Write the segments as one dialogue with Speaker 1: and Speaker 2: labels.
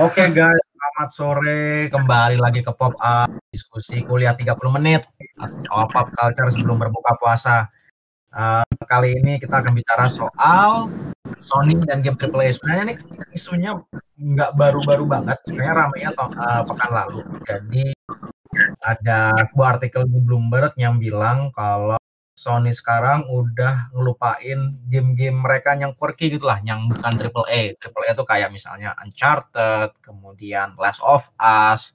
Speaker 1: Oke guys, selamat sore. Kembali lagi ke Pop Up, diskusi kuliah 30 menit soal pop culture sebelum berbuka puasa. Uh, kali ini kita akan bicara soal Sony dan game AAA. Sebenarnya nih isunya nggak baru-baru banget, sebenarnya ramainya uh, pekan lalu. Jadi ada sebuah artikel di Bloomberg yang bilang kalau Sony sekarang udah ngelupain game-game mereka yang quirky gitu lah, yang bukan triple A. Triple A itu kayak misalnya Uncharted, kemudian Last of Us,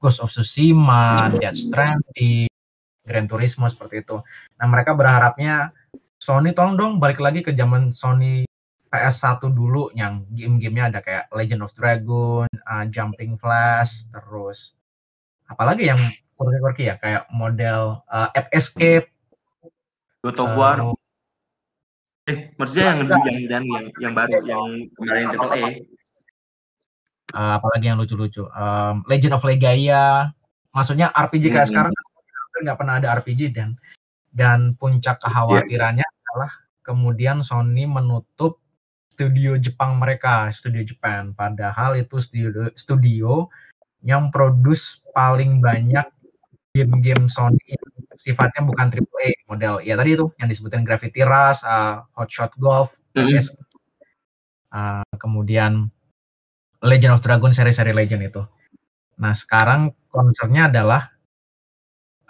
Speaker 1: Ghost of Tsushima, Death Stranding, Gran Turismo seperti itu. Nah mereka berharapnya Sony tolong dong balik lagi ke zaman Sony PS1 dulu yang game-gamenya ada kayak Legend of Dragon, uh, Jumping Flash, terus apalagi yang quirky-quirky ya kayak model uh, App Escape
Speaker 2: God of War. Uh, eh, maksudnya yang yang yang yang yang baru yang kemarin triple A.
Speaker 1: Uh, apalagi yang lucu-lucu. Um, Legend of Legaia. Maksudnya RPG kayak hmm. sekarang nggak pernah ada RPG dan dan puncak kekhawatirannya yeah. adalah kemudian Sony menutup studio Jepang mereka, studio Jepang. Padahal itu studio studio yang produce paling banyak game-game Sony sifatnya bukan triple A model ya tadi itu yang disebutin Gravity Rush, uh, Hotshot Golf, mm -hmm. uh, kemudian Legend of Dragon seri-seri Legend itu. Nah sekarang concernnya adalah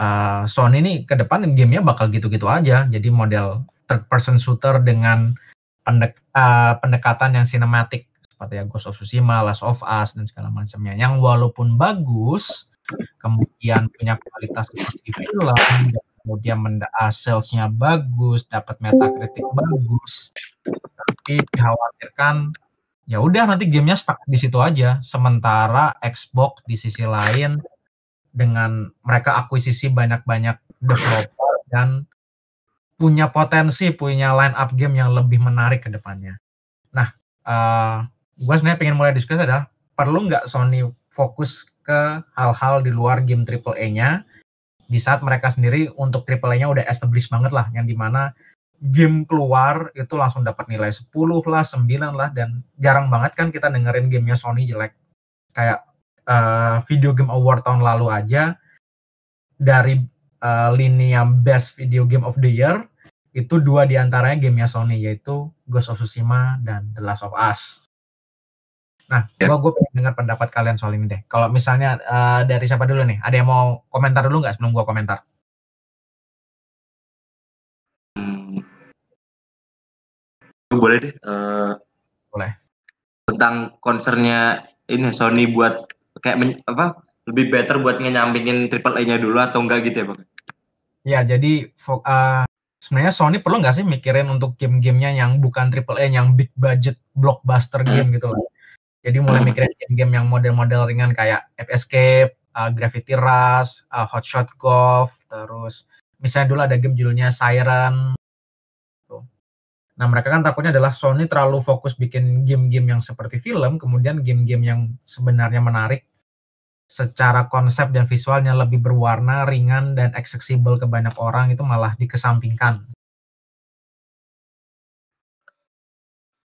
Speaker 1: uh, Sony ini ke depan gamenya bakal gitu-gitu aja. Jadi model third person shooter dengan pendek, uh, pendekatan yang sinematik seperti ya Ghost of Tsushima, Last of Us dan segala macamnya. Yang walaupun bagus, kemudian punya kualitas seperti film, kemudian uh, salesnya bagus, dapat metakritik bagus, tapi dikhawatirkan ya udah nanti gamenya stuck di situ aja. Sementara Xbox di sisi lain dengan mereka akuisisi banyak-banyak developer dan punya potensi, punya line up game yang lebih menarik ke depannya. Nah, uh, gue sebenarnya pengen mulai diskusi adalah perlu nggak Sony fokus ke hal-hal di luar game triple A-nya. Di saat mereka sendiri untuk triple A-nya udah established banget lah yang di mana game keluar itu langsung dapat nilai 10 lah, 9 lah dan jarang banget kan kita dengerin gamenya Sony jelek. Kayak uh, video game award tahun lalu aja dari uh, lini yang best video game of the year itu dua di antaranya gamenya Sony yaitu Ghost of Tsushima dan The Last of Us Nah, ya. gua gue pengen dengar pendapat kalian soal ini deh. Kalau misalnya uh, dari siapa dulu nih? Ada yang mau komentar dulu nggak sebelum gua komentar?
Speaker 2: Hmm. Boleh deh. Uh,
Speaker 1: Boleh.
Speaker 2: Tentang konsernya ini Sony buat kayak men, apa lebih better buat nyampingin triple A-nya dulu atau enggak gitu ya, Bang?
Speaker 1: Ya, jadi uh, sebenarnya Sony perlu nggak sih mikirin untuk game-gamenya yang bukan triple A, yang big budget blockbuster hmm. game gitu loh jadi mulai hmm. mikirin game-game yang model-model ringan kayak Ape Escape, uh, Gravity Rush, uh, Hotshot Golf, terus misalnya dulu ada game judulnya Siren. Tuh. Nah mereka kan takutnya adalah Sony terlalu fokus bikin game-game yang seperti film, kemudian game-game yang sebenarnya menarik secara konsep dan visualnya lebih berwarna, ringan, dan accessible ke banyak orang itu malah dikesampingkan.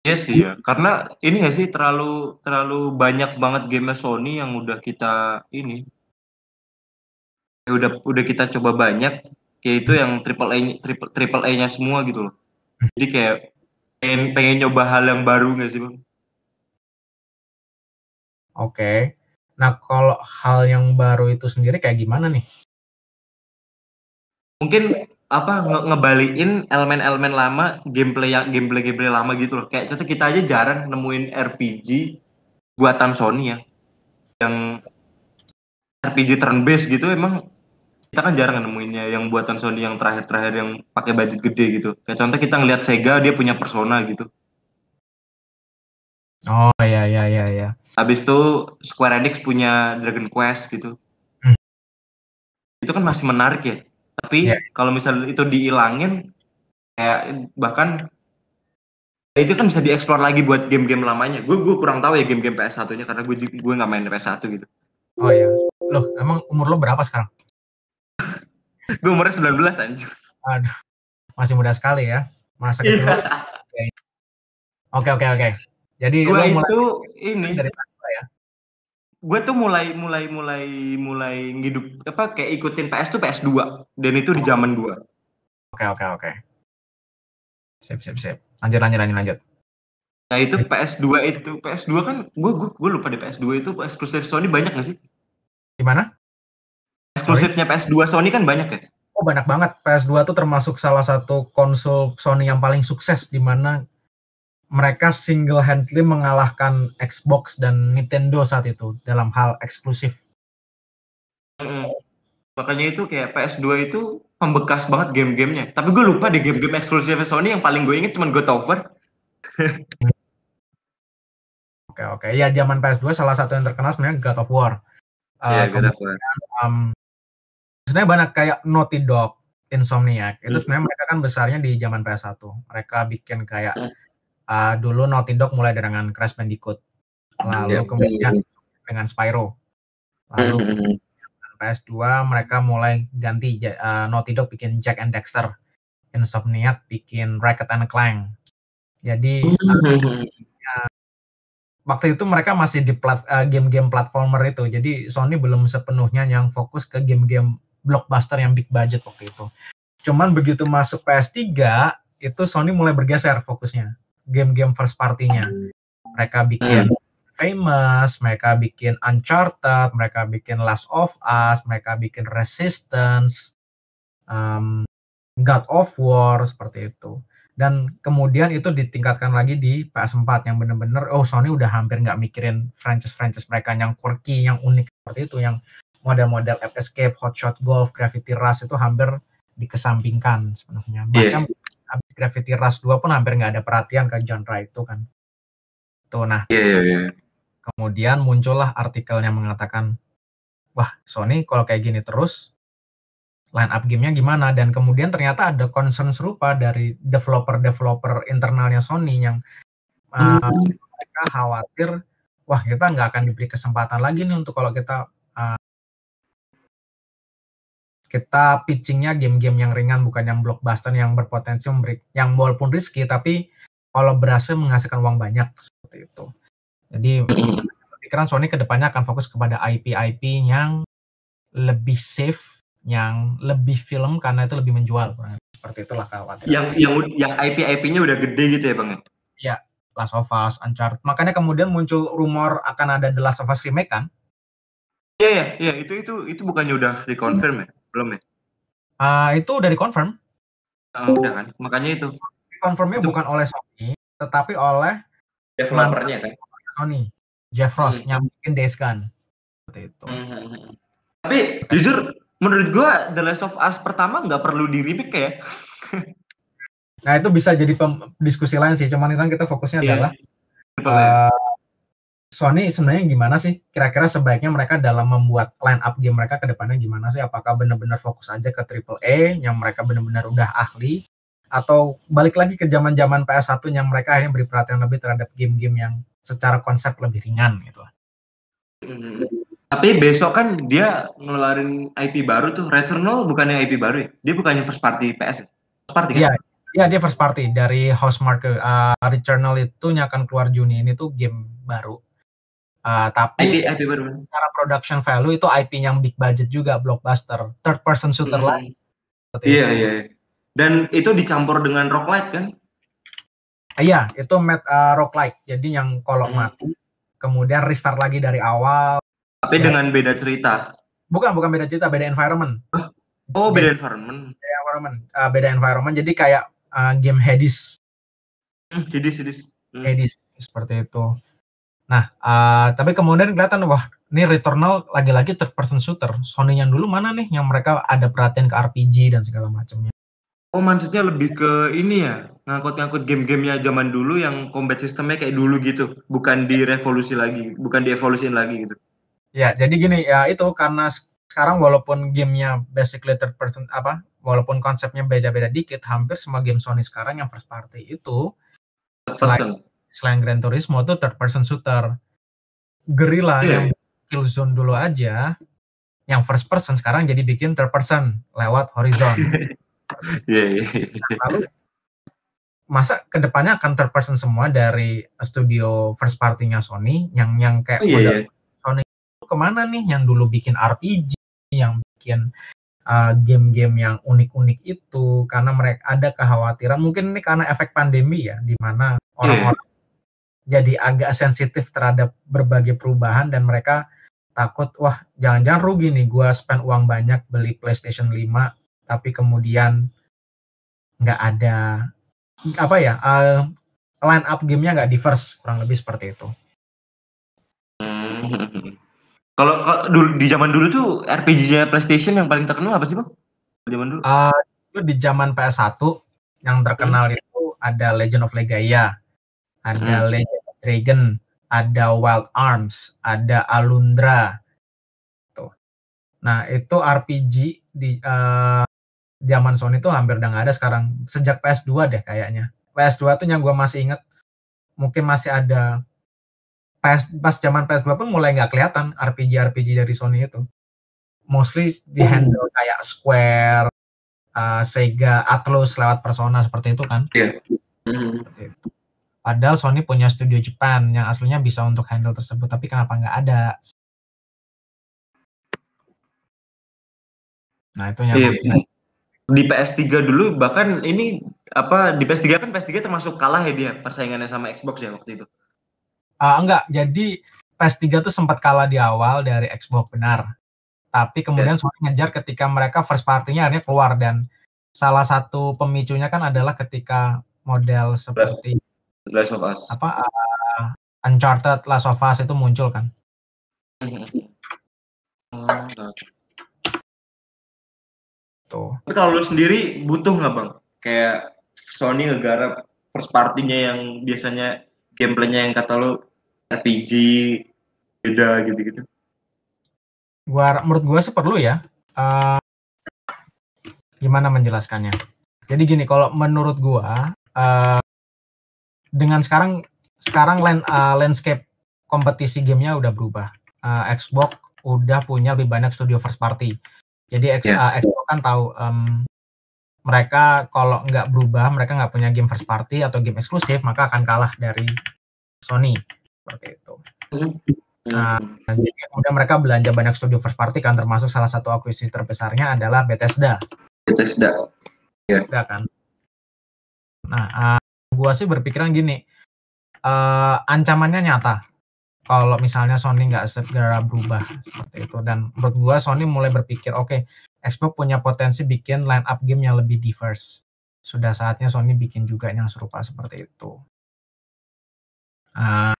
Speaker 2: Iya sih ya, karena ini ya sih terlalu terlalu banyak banget game Sony yang udah kita ini ya udah udah kita coba banyak, yaitu yang triple A triple triple A-nya semua gitu loh. Jadi kayak pengen pengen nyoba hal yang baru nggak sih bang?
Speaker 1: Oke. Nah kalau hal yang baru itu sendiri kayak gimana nih?
Speaker 2: Mungkin apa nge ngebalikin elemen-elemen lama gameplay yang gameplay gameplay lama gitu loh. Kayak contoh kita aja jarang nemuin RPG buatan Sony ya. Yang RPG turn based gitu emang kita kan jarang nemuinnya yang buatan Sony yang terakhir-terakhir yang pakai budget gede gitu. Kayak contoh kita ngelihat Sega dia punya Persona gitu.
Speaker 1: Oh ya ya ya ya
Speaker 2: habis itu Square Enix punya Dragon Quest gitu. Hmm. itu kan masih menarik ya tapi yeah. kalau misalnya itu dihilangin kayak bahkan ya itu kan bisa dieksplor lagi buat game-game lamanya. Gue gue kurang tahu ya game-game PS1-nya karena gue gue nggak main PS1 gitu.
Speaker 1: Oh iya. Loh, emang umur lo berapa sekarang?
Speaker 2: gue umurnya 19 anjir.
Speaker 1: Aduh. Masih muda sekali ya. Masa kecil. Oke oke oke. Jadi
Speaker 2: gue itu ini dari gue tuh mulai mulai mulai mulai ngidup apa kayak ikutin PS tuh PS2 dan itu di zaman gue.
Speaker 1: Oke oke oke. Sip sip sip. Lanjut lanjut lanjut lanjut.
Speaker 2: Nah itu PS2 itu PS2 kan gue gue gue lupa di PS2 itu eksklusif Sony banyak gak sih?
Speaker 1: Gimana?
Speaker 2: Eksklusifnya PS2 Sony kan banyak ya?
Speaker 1: Oh banyak banget. PS2 tuh termasuk salah satu konsol Sony yang paling sukses di mana mereka single handedly mengalahkan Xbox dan Nintendo saat itu dalam hal eksklusif.
Speaker 2: Mm. Makanya itu kayak PS2 itu membekas banget game-gamenya. Tapi gue lupa di game-game eksklusif Sony yang paling gue inget cuma God of War.
Speaker 1: Oke oke. Ya zaman PS2 salah satu yang terkenal sebenarnya God of War.
Speaker 2: Iya,
Speaker 1: Uh,
Speaker 2: God of War.
Speaker 1: um, sebenarnya banyak kayak Naughty Dog, Insomniac. Itu sebenarnya mereka kan besarnya di zaman PS1. Mereka bikin kayak
Speaker 2: Hmm.
Speaker 1: Uh, dulu Naughty Dog mulai dengan Crash Bandicoot. Lalu
Speaker 2: Iya.
Speaker 1: kemudian dengan Spyro. Lalu
Speaker 2: Mm-hmm.
Speaker 1: PS2 mereka mulai ganti uh, Naughty Dog bikin Jack and Dexter. Insomniac bikin Ratchet and Clank. Jadi
Speaker 2: Mm-hmm.
Speaker 1: waktu itu mereka masih di plat, uh, game-game platformer itu. Jadi Sony belum sepenuhnya yang fokus ke game-game blockbuster yang big budget waktu itu. Cuman begitu masuk PS3 itu Sony mulai bergeser fokusnya. Game-game first party-nya. Mereka bikin Famous, mereka bikin Uncharted, mereka bikin Last of Us, mereka bikin Resistance, um, God of War seperti itu. Dan kemudian itu ditingkatkan lagi di PS4 yang bener-bener oh Sony udah hampir nggak mikirin franchise-franchise mereka yang quirky, yang unik seperti itu, yang model-model Ape Escape, Hotshot Golf, Gravity Rush itu hampir dikesampingkan sebenarnya.
Speaker 2: Iya.
Speaker 1: Bahkan habis Gravity Rush 2 pun hampir nggak ada perhatian ke genre itu kan. Tuh, nah
Speaker 2: Iya, iya, iya.
Speaker 1: kemudian muncullah artikel yang mengatakan, wah Sony kalau kayak gini terus, line up gamenya gimana? Dan kemudian ternyata ada concern serupa dari developer-developer internalnya Sony yang uh, mereka khawatir, wah kita nggak akan diberi kesempatan lagi nih untuk kalau kita kita pitchingnya game-game yang ringan bukan yang blockbuster yang berpotensi memberi yang walaupun risky tapi kalau berhasil menghasilkan uang banyak seperti itu. Jadi pikiran Sony ke depannya akan fokus kepada IP-IP yang lebih safe, yang lebih film karena itu lebih menjual. Seperti itulah khawatir.
Speaker 2: Yang yang yang IP-IP-nya udah gede gitu ya, Bang?
Speaker 1: Ya, Last of Us, Uncharted. Makanya kemudian muncul rumor akan ada The Last of Us remake kan?
Speaker 2: Iya, iya, iya, itu itu itu bukannya udah dikonfirm ya? Belum ya?
Speaker 1: Uh, itu udah dikonfirm.
Speaker 2: Oh, udah kan? Makanya itu.
Speaker 1: Konfirmnya
Speaker 2: Itu-
Speaker 1: bukan oleh Sony, tetapi oleh
Speaker 2: Developernya kan?
Speaker 1: Sony, Jeff Ross
Speaker 2: Hmm.
Speaker 1: yang bikin Days Gone. Seperti itu.
Speaker 2: Mhm. Tapi jujur menurut gua The Last of Us pertama nggak perlu di remake ya.
Speaker 1: Nah itu bisa jadi diskusi lain sih. Cuman kan kita fokusnya
Speaker 2: Iya.
Speaker 1: adalah uh, Sony sebenarnya gimana sih? Kira-kira sebaiknya mereka dalam membuat line up game mereka ke depannya gimana sih? Apakah benar-benar fokus aja ke triple A yang mereka benar-benar udah ahli atau balik lagi ke zaman-zaman PS1 yang mereka akhirnya beri perhatian lebih terhadap game-game yang secara konsep lebih ringan gitu.
Speaker 2: Mhm. Tapi besok kan dia ngeluarin IP baru tuh. Returnal bukannya IP baru ya? Dia bukannya first party PS ya? First party kan?
Speaker 1: Iya, iya dia first party dari Housemarque uh, Returnal itu yang akan keluar Juni ini tuh game baru. Uh, tapi
Speaker 2: IP IP baru.
Speaker 1: secara production value itu IP yang big budget juga blockbuster, third person shooter lagi. seperti
Speaker 2: Iya, iya. iya. Dan itu dicampur dengan roguelite kan?
Speaker 1: Ah, Iya, itu mat uh, roguelike. Jadi yang kalau
Speaker 2: Hmm.
Speaker 1: mati kemudian restart lagi dari awal.
Speaker 2: Tapi
Speaker 1: Ya.
Speaker 2: dengan beda cerita.
Speaker 1: Bukan, bukan beda cerita, beda environment.
Speaker 2: Oh,
Speaker 1: Jadi,
Speaker 2: beda environment.
Speaker 1: beda environment, uh, beda environment. Jadi kayak uh, game Hades,
Speaker 2: Hmm, Hidis, Hidis. Hmm.
Speaker 1: Hades seperti itu. Nah, uh, tapi kemudian kelihatan wah, ini Returnal lagi-lagi third person shooter. Sony yang dulu mana nih yang mereka ada perhatian ke RPG dan segala macamnya.
Speaker 2: Oh, maksudnya lebih ke ini ya, ngangkut-ngangkut game-gamenya zaman dulu yang combat sistemnya kayak dulu gitu, bukan direvolusi lagi, bukan dievolusiin lagi gitu.
Speaker 1: Ya, jadi gini ya itu karena sekarang walaupun gamenya basically third person apa, walaupun konsepnya beda-beda dikit, hampir semua game Sony sekarang yang first party itu
Speaker 2: Person.
Speaker 1: selain Gran Turismo itu third person shooter. Guerrilla
Speaker 2: Iya.
Speaker 1: yang Killzone dulu aja, yang first person sekarang jadi bikin third person lewat Horizon.
Speaker 2: Iya, iya.
Speaker 1: Lalu masa ke depannya akan third person semua dari studio first party-nya Sony yang yang kayak
Speaker 2: Oh iya,
Speaker 1: model
Speaker 2: iya.
Speaker 1: ke mana nih yang dulu bikin RPG, yang bikin uh, game-game yang unik-unik itu karena mereka ada kekhawatiran mungkin ini karena efek pandemi ya di mana orang-orang jadi agak sensitif terhadap berbagai perubahan dan mereka takut wah jangan-jangan rugi nih gua spend uang banyak beli PlayStation 5 tapi kemudian nggak ada apa ya uh, line up gamenya nggak diverse kurang lebih seperti itu.
Speaker 2: Hmm. Kalau dulu di zaman dulu tuh RPG-nya PlayStation yang paling terkenal apa sih, Bang?
Speaker 1: Zaman dulu? Uh, itu di zaman PS1 yang terkenal hmm. itu ada Legend of Legaia, ada hmm. Legend Dragon, ada Wild Arms, ada Alundra. Tuh. Nah, itu RPG di uh, zaman Sony itu hampir udah nggak ada sekarang. Sejak PS2 deh kayaknya. PS2 tuh yang gue masih inget mungkin masih ada PS, pas zaman PS2 pun mulai nggak kelihatan RPG-RPG dari Sony itu. Mostly di oh. handle kayak Square, uh, Sega, Atlus lewat Persona seperti itu kan. Iya. Yeah. Mm. Padahal Sony punya studio Jepang yang aslinya bisa untuk handle tersebut, tapi kenapa nggak ada? Nah itu yang yeah.
Speaker 2: Di PS3 dulu bahkan ini apa di PS3 kan PS3 termasuk kalah ya dia persaingannya sama Xbox ya waktu itu.
Speaker 1: Uh, enggak, jadi PS3 tuh sempat kalah di awal dari Xbox benar. Tapi kemudian yeah. Sony ngejar ketika mereka first party-nya akhirnya keluar dan salah satu pemicunya kan adalah ketika model seperti
Speaker 2: Last of Us.
Speaker 1: Apa uh, Uncharted Last of Us itu muncul kan.
Speaker 2: Tuh. Tapi kalau lu sendiri butuh nggak bang? Kayak Sony ngegarap first party-nya yang biasanya gameplaynya yang kata lu RPG beda gitu-gitu?
Speaker 1: Gua menurut gua sih perlu ya. Uh, gimana menjelaskannya? Jadi gini, kalau menurut gua uh, dengan sekarang sekarang land, uh, landscape kompetisi gamenya udah berubah. Uh, Xbox udah punya lebih banyak studio first party. Jadi X, yeah. uh, Xbox kan tahu um, mereka kalau nggak berubah, mereka nggak punya game first party atau game eksklusif, maka akan kalah dari Sony seperti itu. Nah, jadi kemudian mereka belanja banyak studio first party kan, termasuk salah satu akuisisi terbesarnya adalah Bethesda.
Speaker 2: Bethesda.
Speaker 1: Ya. Yeah. kan. Nah, uh, gua sih berpikiran gini, uh, ancamannya nyata. Kalau misalnya Sony nggak segera berubah seperti itu, dan menurut gua Sony mulai berpikir, oke, okay, Xbox punya potensi bikin line up game yang lebih diverse. Sudah saatnya Sony bikin juga yang serupa seperti itu. Uh,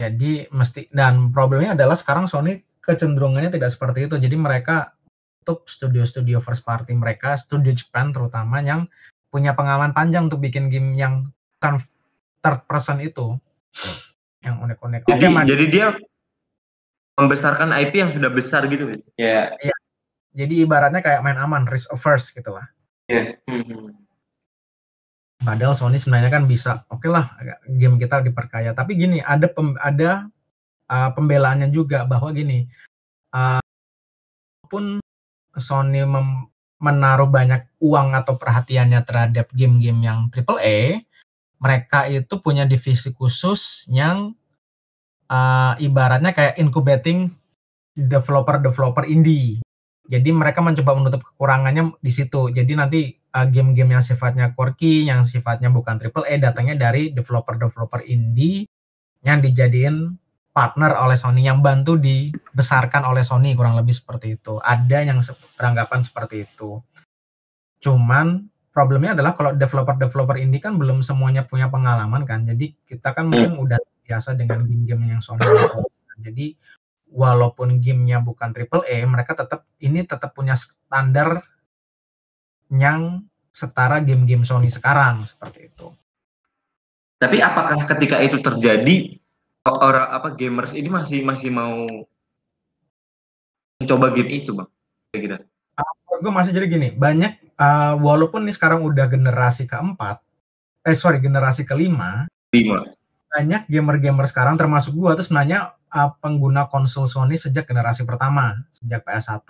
Speaker 1: jadi mesti dan problemnya adalah sekarang Sony kecenderungannya tidak seperti itu. Jadi mereka untuk studio-studio first party mereka, studio Jepang terutama yang punya pengalaman panjang untuk bikin game yang third person itu yang unik-unik.
Speaker 2: Jadi, okay, jadi dia membesarkan IP yang sudah besar gitu ya.
Speaker 1: Yeah. Iya. Jadi ibaratnya kayak main aman, risk averse gitu lah.
Speaker 2: Iya. Yeah. Mm -hmm.
Speaker 1: Padahal Sony sebenarnya kan bisa, oke okay lah game kita diperkaya. Tapi gini, ada pem, ada uh, pembelaannya juga bahwa gini, uh, pun Sony mem, menaruh banyak uang atau perhatiannya terhadap game-game yang triple A, mereka itu punya divisi khusus yang uh, ibaratnya kayak incubating developer-developer indie. Jadi mereka mencoba menutup kekurangannya di situ. Jadi nanti uh, game-game yang sifatnya quirky, yang sifatnya bukan triple A, datangnya dari developer-developer indie yang dijadiin partner oleh Sony, yang bantu dibesarkan oleh Sony kurang lebih seperti itu. Ada yang beranggapan seperti itu. Cuman problemnya adalah kalau developer-developer indie kan belum semuanya punya pengalaman kan. Jadi kita kan mungkin hmm. udah biasa dengan game-game yang Sony. Jadi walaupun gamenya bukan triple A, mereka tetap ini tetap punya standar yang setara game-game Sony sekarang seperti itu.
Speaker 2: Tapi apakah ketika itu terjadi orang apa gamers ini masih masih mau mencoba game itu, bang? Gitu.
Speaker 1: Uh, gue masih jadi gini, banyak uh, walaupun ini sekarang udah generasi keempat, eh sorry generasi kelima,
Speaker 2: lima,
Speaker 1: banyak gamer-gamer sekarang termasuk gue tuh sebenarnya uh, pengguna konsol Sony sejak generasi pertama, sejak PS1.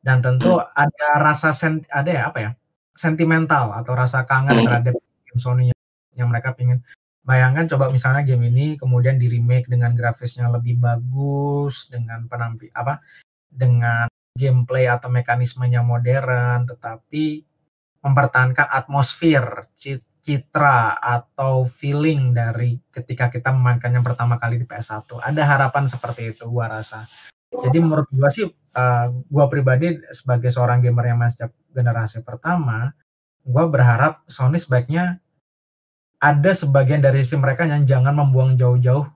Speaker 1: Dan tentu hmm. ada rasa sen, ada ya apa ya? sentimental atau rasa kangen hmm. terhadap game Sony yang, yang mereka pingin bayangkan coba misalnya game ini kemudian di remake dengan grafisnya lebih bagus dengan penampil apa dengan gameplay atau mekanismenya modern tetapi mempertahankan atmosfer citra atau feeling dari ketika kita memainkannya pertama kali di PS1 ada harapan seperti itu gua rasa. Jadi menurut gua sih uh, gua pribadi sebagai seorang gamer yang masih generasi pertama gue berharap Sony sebaiknya ada sebagian dari sisi mereka yang jangan membuang jauh-jauh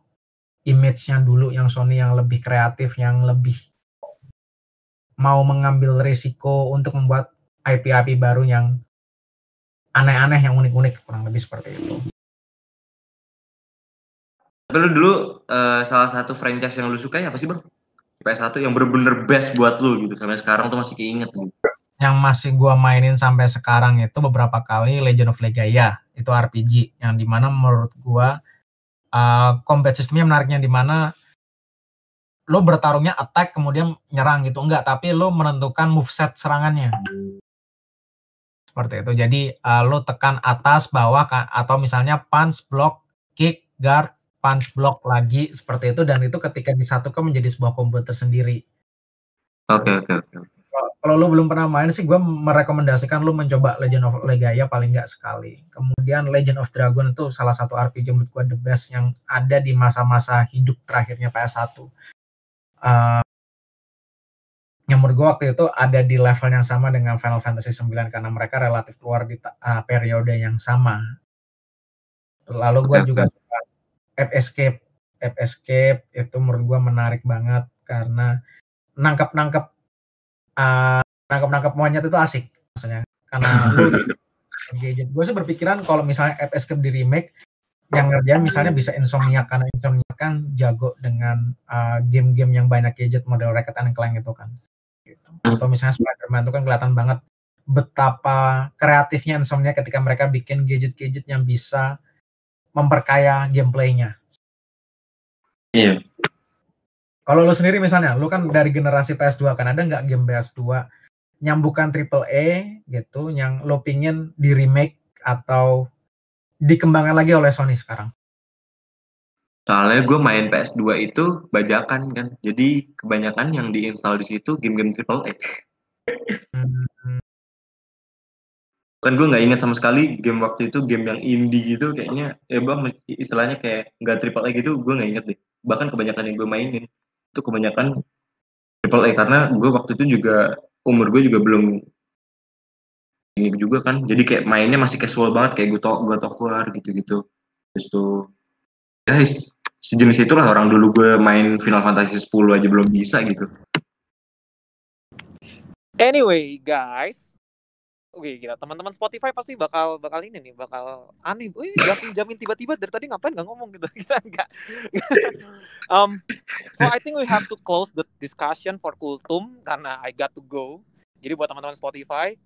Speaker 1: image-nya dulu yang Sony yang lebih kreatif, yang lebih mau mengambil risiko untuk membuat IP-IP baru yang aneh-aneh, yang unik-unik, kurang lebih seperti itu.
Speaker 2: Tapi lu dulu uh, salah satu franchise yang lu suka ya apa sih bang? PS1 yang bener-bener best buat lu gitu sampai sekarang tuh masih keinget gitu
Speaker 1: yang masih gua mainin sampai sekarang itu beberapa kali Legend of Legaia itu RPG yang di mana menurut gua uh, combat sistemnya menariknya di mana lo bertarungnya attack kemudian nyerang gitu. Enggak tapi lo menentukan move set serangannya. Seperti itu. Jadi uh, lo tekan atas bawah atau misalnya punch block kick guard punch block lagi. Seperti itu. Dan itu ketika disatukan menjadi sebuah combo tersendiri.
Speaker 2: Oke okay, oke okay, oke. okay
Speaker 1: kalau lu belum pernah main sih gue merekomendasikan lu mencoba Legend of Legaia paling nggak sekali. Kemudian Legend of Dragon itu salah satu RPG menurut gue the best yang ada di masa-masa hidup terakhirnya PS1. Uh, yang menurut gue waktu itu ada di level yang sama dengan Final Fantasy 9 karena mereka relatif keluar di uh, periode yang sama. Lalu gue juga suka App Escape. App Escape itu menurut gue menarik banget karena nangkap-nangkap uh, nangkap-nangkap monyet itu asik maksudnya karena lu gadget gue sih berpikiran kalau misalnya Escape di remake yang ngerjain misalnya bisa Insomnia karena Insomnia kan jago dengan uh, game-game yang banyak gadget model Ratchet and Clank itu kan gitu. atau misalnya Spider-Man itu kan kelihatan banget betapa kreatifnya Insomnia ketika mereka bikin gadget-gadget yang bisa memperkaya gameplaynya.
Speaker 2: Iya.
Speaker 1: Kalau lo sendiri misalnya, lo kan dari generasi PS2 kan ada nggak game PS2 nyambukan triple A gitu, yang lo pingin di remake atau dikembangkan lagi oleh Sony sekarang?
Speaker 2: Soalnya gue main PS2 itu bajakan kan, jadi kebanyakan yang diinstal di situ game-game triple A. Hmm. Kan gue nggak ingat sama sekali game waktu itu game yang indie gitu kayaknya, ya bang istilahnya kayak nggak triple A gitu, gue nggak inget deh. Bahkan kebanyakan yang gue mainin itu kebanyakan triple A karena gue waktu itu juga umur gue juga belum ini juga kan. Jadi kayak mainnya masih casual banget kayak gue God of War gitu-gitu. Terus tuh ya sejenis itulah orang dulu gue main Final Fantasy 10 aja belum bisa gitu.
Speaker 3: Anyway guys Oke, gila. Teman-teman Spotify pasti bakal bakal ini nih, bakal aneh. Wih, jamin jamin tiba-tiba dari tadi ngapain nggak ngomong gitu. Kita enggak. um, so I think we have to close the discussion for Kultum karena I got to go. Jadi buat teman-teman Spotify,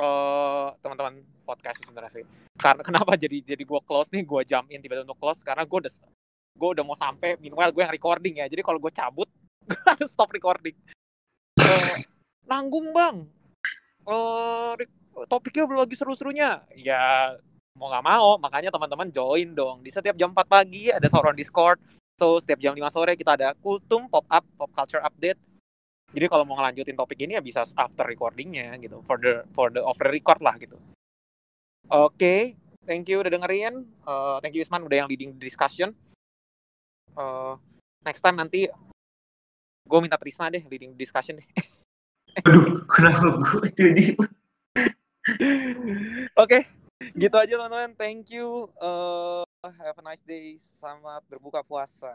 Speaker 3: uh, teman-teman podcast sebenarnya sih. Karena kenapa jadi jadi gue close nih, gue jam in tiba-tiba untuk close karena gue udah gue udah mau sampai minimal gue yang recording ya. Jadi kalau gue cabut, gue harus stop recording. Uh, nanggung bang, uh, topiknya belum lagi seru-serunya. Ya mau nggak mau makanya teman-teman join dong. Di setiap jam 4 pagi ada sauron discord. So setiap jam 5 sore kita ada kultum pop up pop culture update. Jadi kalau mau ngelanjutin topik ini ya bisa after recordingnya gitu. For the for the over record lah gitu. Oke okay, thank you udah dengerin. Uh, thank you Isman udah yang leading discussion. Uh, next time nanti gue minta Trisna deh leading discussion deh
Speaker 2: Aduh, kenapa gue jadi?
Speaker 3: Oke, gitu aja teman-teman. Thank you. Uh, have a nice day. Selamat berbuka puasa.